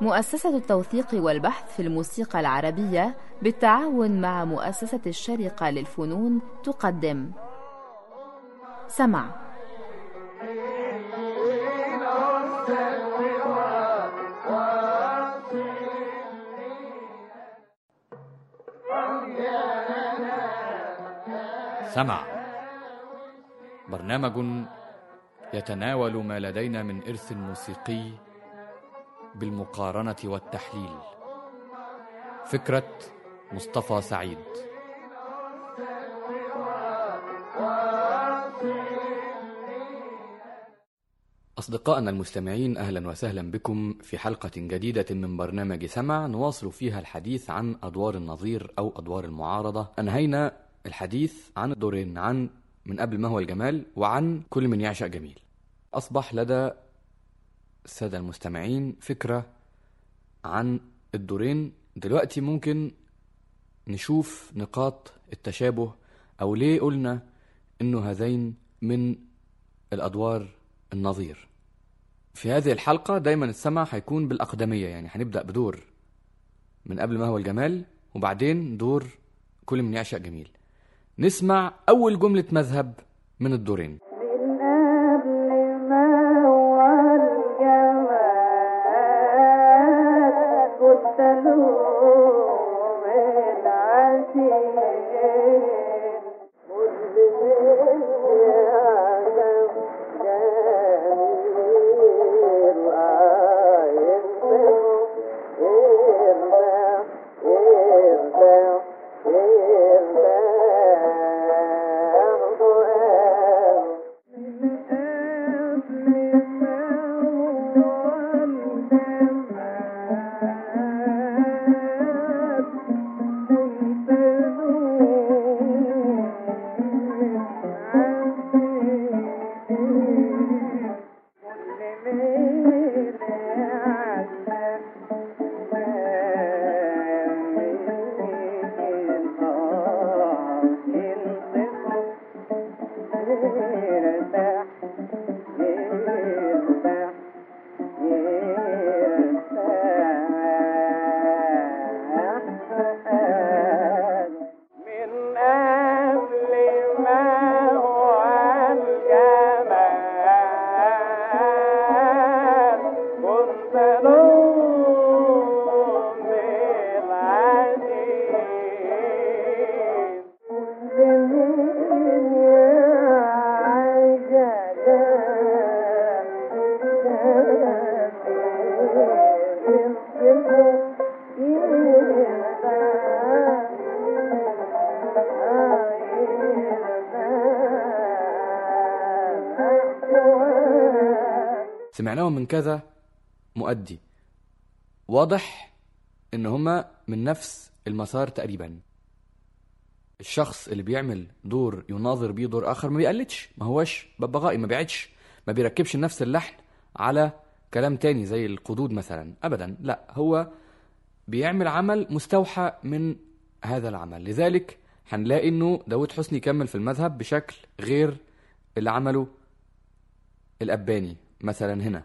مؤسسة التوثيق والبحث في الموسيقى العربية بالتعاون مع مؤسسة الشرقة للفنون تقدم. سمع. سمع. برنامج يتناول ما لدينا من إرث موسيقي بالمقارنة والتحليل. فكرة مصطفى سعيد. أصدقائنا المستمعين أهلا وسهلا بكم في حلقة جديدة من برنامج سمع نواصل فيها الحديث عن أدوار النظير أو أدوار المعارضة. أنهينا الحديث عن الدورين عن من قبل ما هو الجمال وعن كل من يعشق جميل. أصبح لدى السادة المستمعين فكرة عن الدورين. دلوقتي ممكن نشوف نقاط التشابه أو ليه قلنا إنه هذين من الأدوار النظير. في هذه الحلقة دايما السمع هيكون بالأقدمية يعني هنبدأ بدور من قبل ما هو الجمال وبعدين دور كل من يعشق جميل. نسمع أول جملة مذهب من الدورين. من كذا مؤدي. واضح إن هما من نفس المسار تقريبا. الشخص اللي بيعمل دور يناظر بيه دور آخر ما بيقلدش ما هوش ببغائي ما بيعدش ما بيركبش نفس اللحن على كلام تاني زي القدود مثلا. ابدا لا هو بيعمل عمل مستوحى من هذا العمل. لذلك هنلاقي إنه داود حسني كمل في المذهب بشكل غير اللي عمله الأباني مثلا هنا.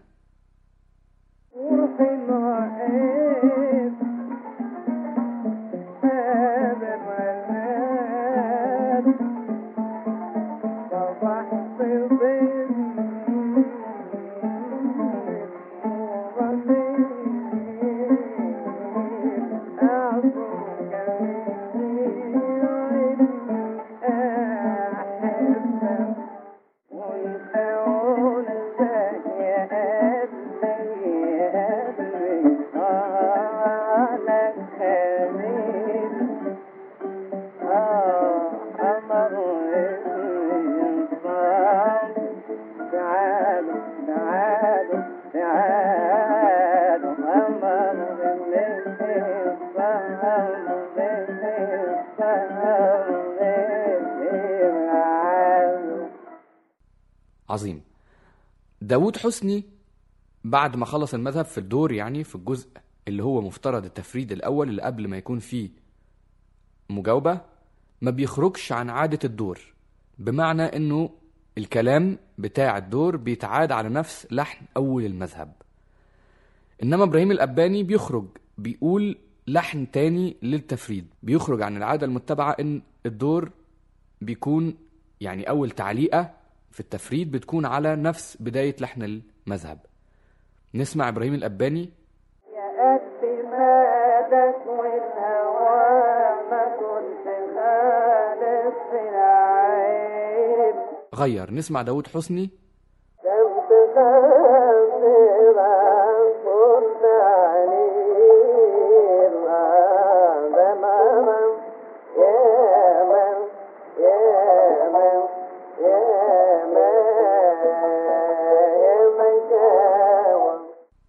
داود حسني بعد ما خلص المذهب في الدور يعني في الجزء اللي هو مفترض التفريد الأول اللي قبل ما يكون فيه مجاوبة ما بيخرجش عن عادة الدور بمعنى إنه الكلام بتاع الدور بيتعاد على نفس لحن أول المذهب. إنما إبراهيم الأباني بيخرج بيقول لحن تاني للتفريد بيخرج عن العادة المتبعة إن الدور بيكون يعني أول تعليقة في التفريد بتكون على نفس بداية لحن المذهب. نسمع إبراهيم الأباني. يا قد مالك والهوى ما كنت خالص في العين. غير. نسمع داود حسني. كنت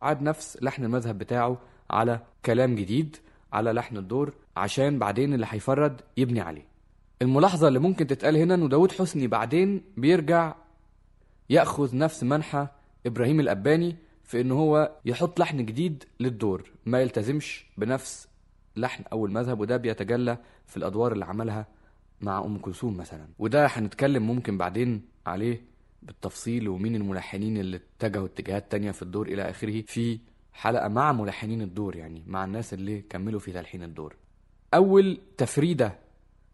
عاد نفس لحن المذهب بتاعه على كلام جديد على لحن الدور عشان بعدين اللي هيفرد يبني عليه. الملاحظة اللي ممكن تتقال هنا إنه داود حسني بعدين بيرجع يأخذ نفس منحى إبراهيم الأباني في ان هو يحط لحن جديد للدور ما يلتزمش بنفس لحن أو المذهب وده بيتجلى في الأدوار اللي عملها مع أم كلثوم مثلا. وده هنتكلم ممكن بعدين عليه بالتفصيل ومين الملحنين اللي اتجهوا اتجاهات تانية في الدور إلى آخره. في حلقة مع ملحنين الدور يعني مع الناس اللي كملوا في تلحين الدور. أول تفريدة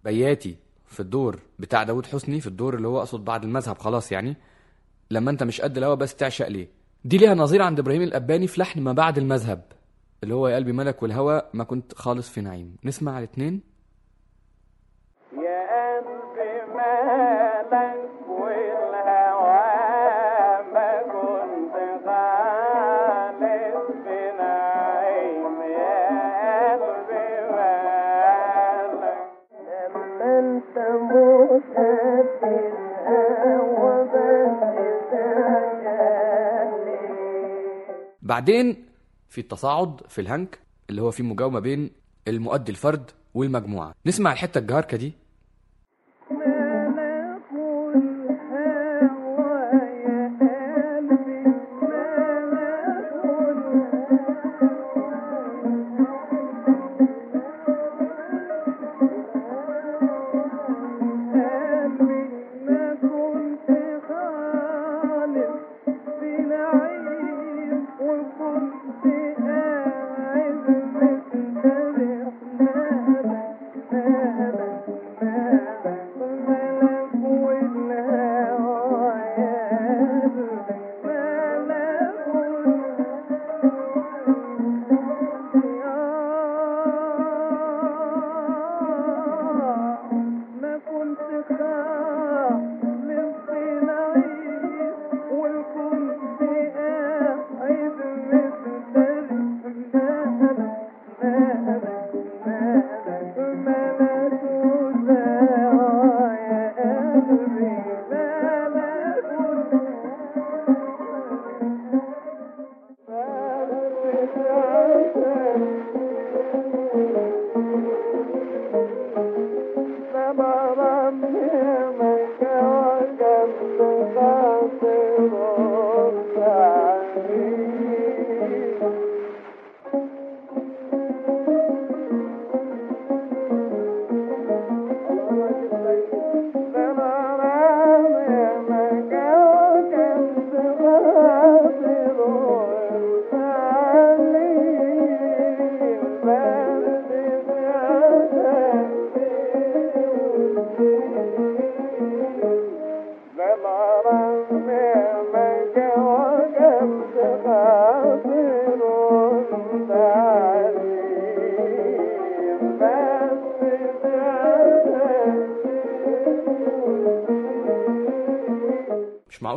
بياتي في الدور بتاع داود حسني في الدور اللي هو أقصد بعد المذهب خلاص يعني لما أنت مش قد الهوا بس تعشق ليه. دي ليها نظير عند إبراهيم الأباني في لحن ما بعد المذهب اللي هو يا قلبي ملك والهوى ما كنت خالص في نعيم. نسمع الاثنين بعدين في التصاعد في الهنك اللي هو في مجاومة بين المؤدي الفرد والمجموعة. نسمع الحتة الجهاركة دي.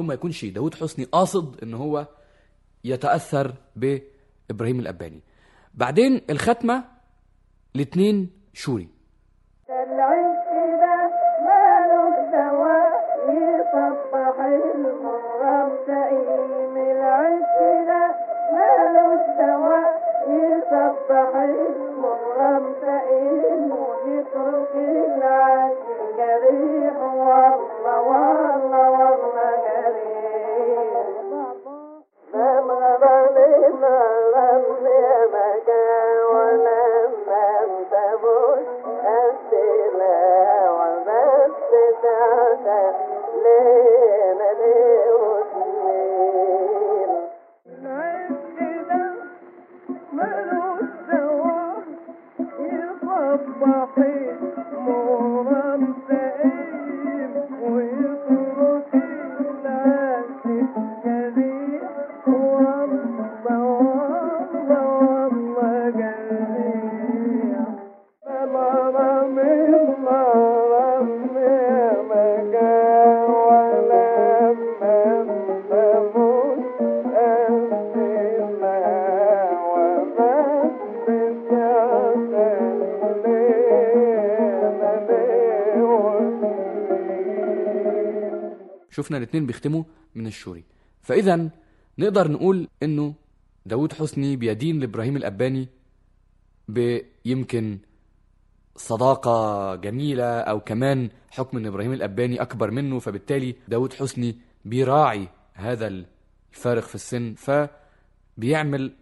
معقول ما يكونش داود حسني قاصد إن هو يتأثر بإبراهيم الأباني. بعدين الختمة الاتنين شوري. شفنا الاتنين بيختموا من الشوري. فاذا نقدر نقول إنه داود حسني بيدين لإبراهيم الأباني بيمكن صداقة جميلة أو كمان حكم إن إبراهيم الأباني أكبر منه فبالتالي داود حسني بيراعي هذا الفارق في السن فبيعمل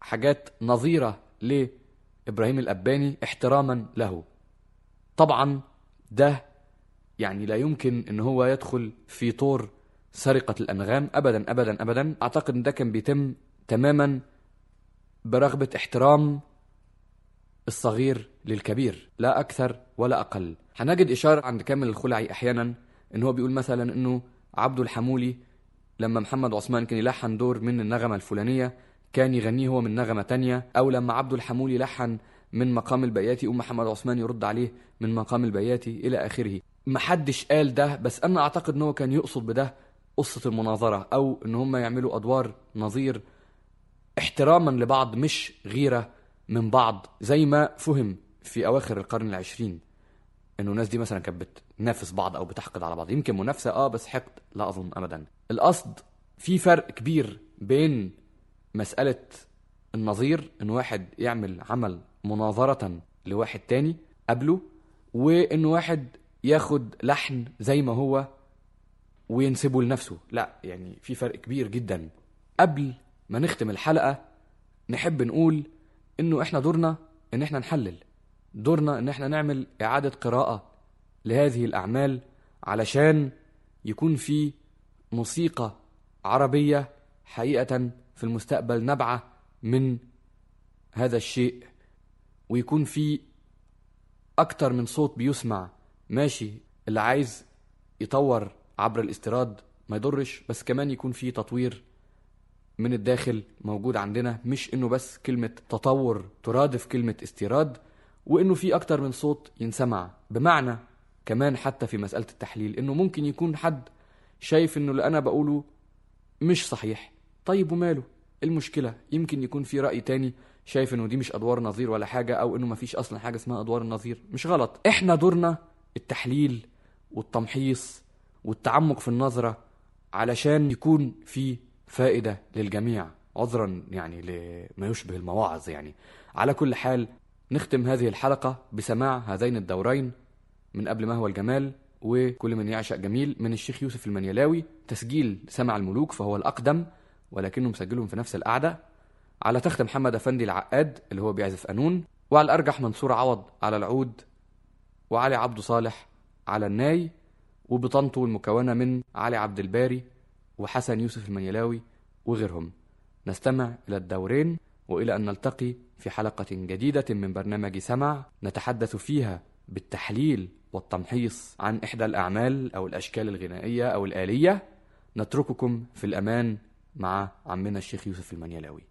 حاجات نظيرة لإبراهيم الأباني احتراما له. طبعا ده يعني لا يمكن إن هو يدخل في طور سرقة الأنغام. أبدا أبدا أبدا. أعتقد إن ده كان بيتم تماما برغبة احترام الصغير للكبير لا أكثر ولا أقل. هنجد إشارة عند كامل الخلعي أحيانا إن هو بيقول مثلا إنه عبده الحمولي لما محمد عثمان كان يلحن دور من النغمة الفلانية كان يغنيه هو من نغمة تانية أو لما عبده الحمولي لحن من مقام البياتي أم محمد عثمان يرد عليه من مقام البياتي إلى آخره. محدش قال ده بس أنا أعتقد إن هو كان يقصد بده قصة المناظرة أو إن هم يعملوا أدوار نظير احتراما لبعض مش غيرة من بعض زي ما فهم في أواخر القرن العشرين إنه الناس دي مثلا كانت بتنافس بعض أو بتحقد على بعض. يمكن منافسة آه بس حقد لا أظن أبدا. القصد في فرق كبير بين مسألة النظير إن واحد يعمل عمل مناظرة لواحد تاني قبله وإن واحد ياخد لحن زي ما هو وينسبه لنفسه. لا يعني في فرق كبير جدا. قبل ما نختم الحلقة نحب نقول إنه إحنا دورنا إن إحنا نحلل. دورنا إن إحنا نعمل إعادة قراءة لهذه الأعمال علشان يكون في موسيقى عربية حقيقة في المستقبل نبعة من هذا الشيء ويكون في أكتر من صوت بيسمع ماشي اللي عايز يطور عبر الاستيراد ما يضرش بس كمان يكون في تطوير من الداخل موجود عندنا مش إنه بس كلمة تطور ترادف كلمة استيراد وإنه في أكتر من صوت ينسمع. بمعنى كمان حتى في مسألة التحليل إنه ممكن يكون حد شايف إنه اللي أنا بقوله مش صحيح. طيب وماله؟ المشكلة؟ يمكن يكون في رأي تاني شايف إنه دي مش أدوار نظير ولا حاجة أو إنه مفيش أصلا حاجة اسمها أدوار النظير. مش غلط. إحنا دورنا التحليل والتمحيص والتعمق في النظرة علشان يكون في فائدة للجميع عذرا يعني لما يشبه المواعظ يعني. على كل حال نختم هذه الحلقة بسماع هذين الدورين من قبل ما هو الجمال وكل من يعشق جميل من الشيخ يوسف المنيلاوي تسجيل سمع الملوك فهو الأقدم ولكنه مسجلهم في نفس القعدة. على تخت محمد أفندي العقاد اللي هو بيعزف قانون وعلى الأرجح منصور عوض على العود وعلي عبد صالح على الناي وبطنته المكونة من علي عبد الباري وحسن يوسف المنيلاوي وغيرهم. نستمع إلى الدورين وإلى أن نلتقي في حلقة جديدة من برنامج سمع نتحدث فيها بالتحليل والتمحيص عن إحدى الأعمال أو الأشكال الغنائية أو الآلية. نترككم في الأمان مع عمنا الشيخ يوسف المنيلاوي.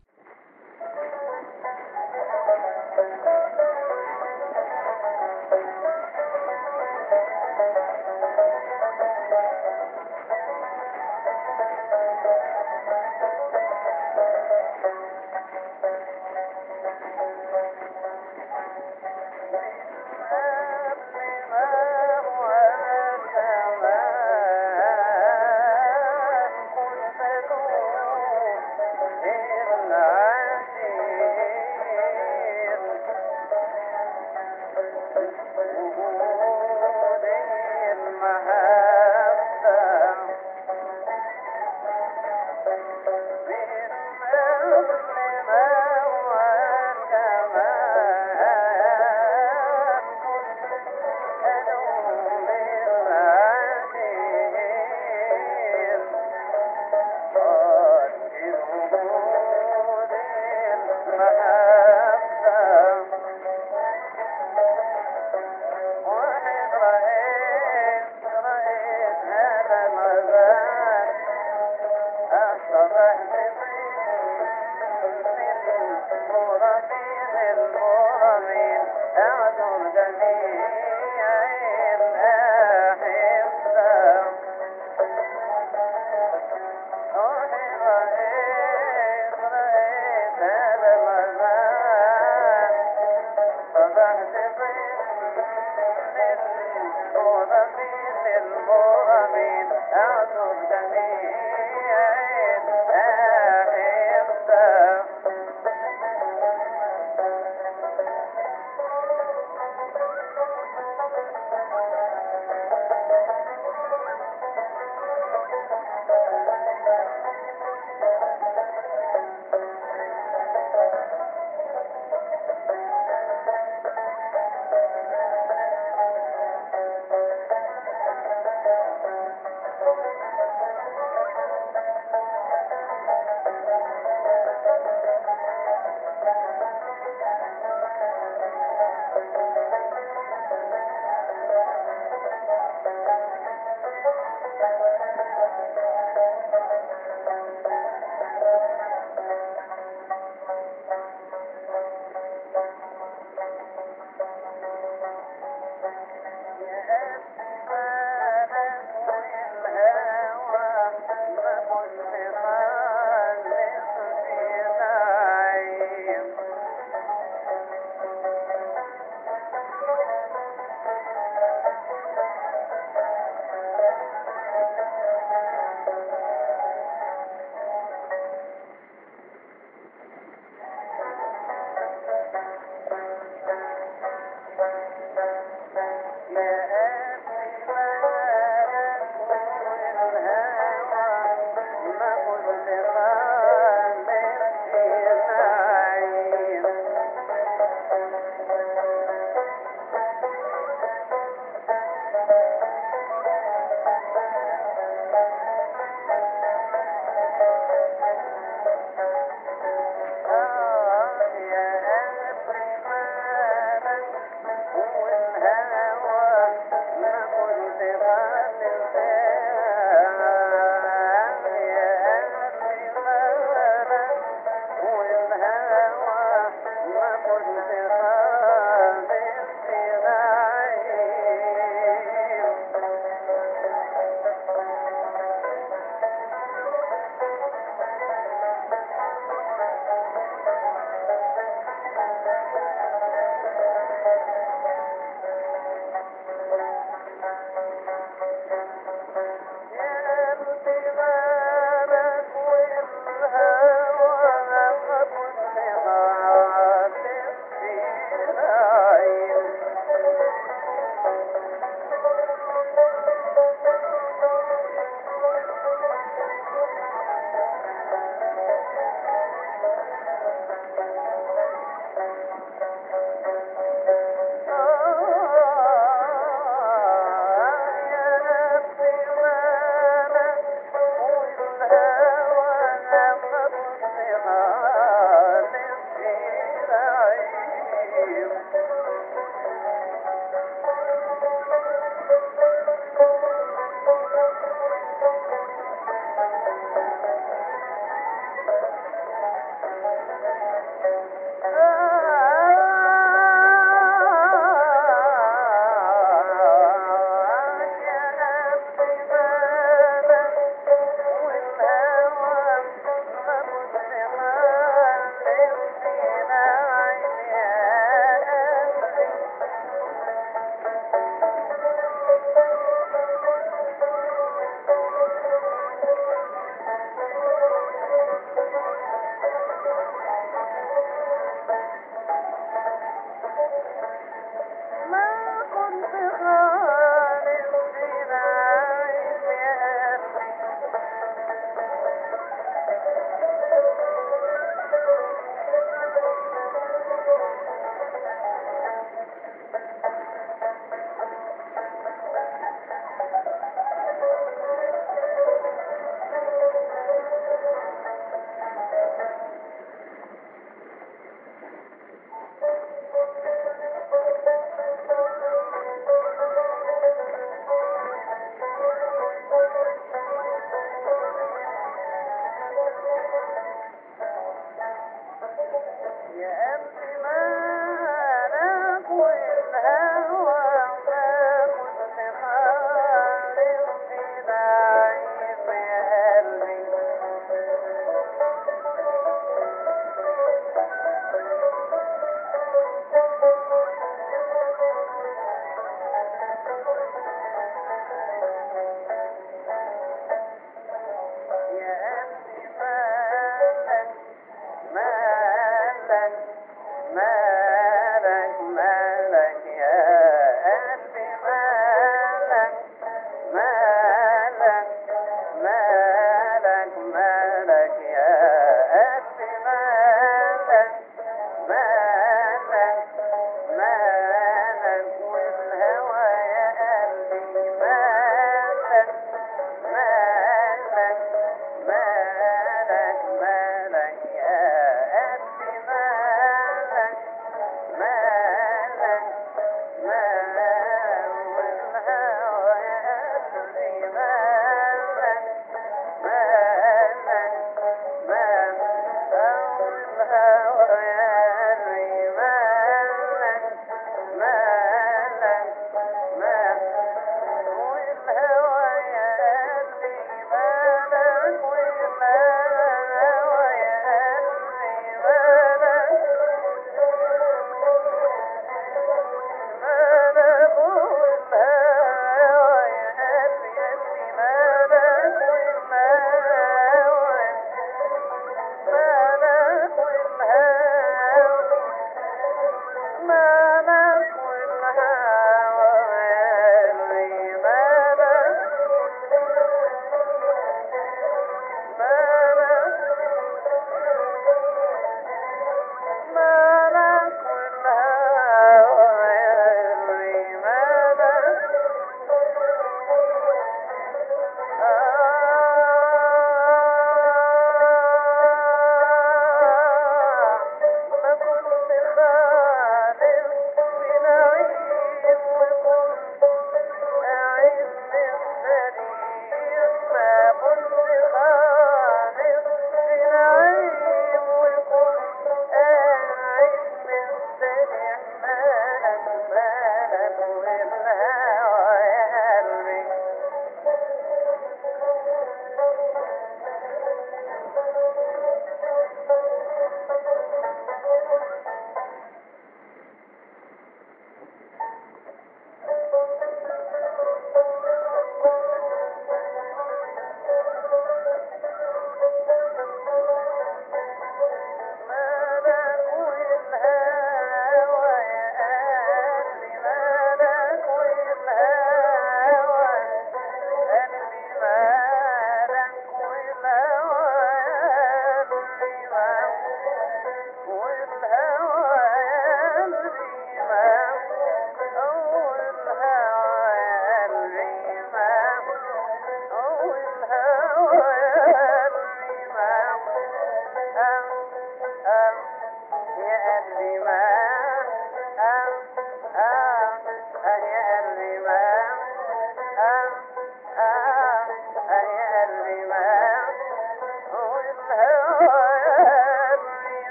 جميل المؤمن أعذر جميل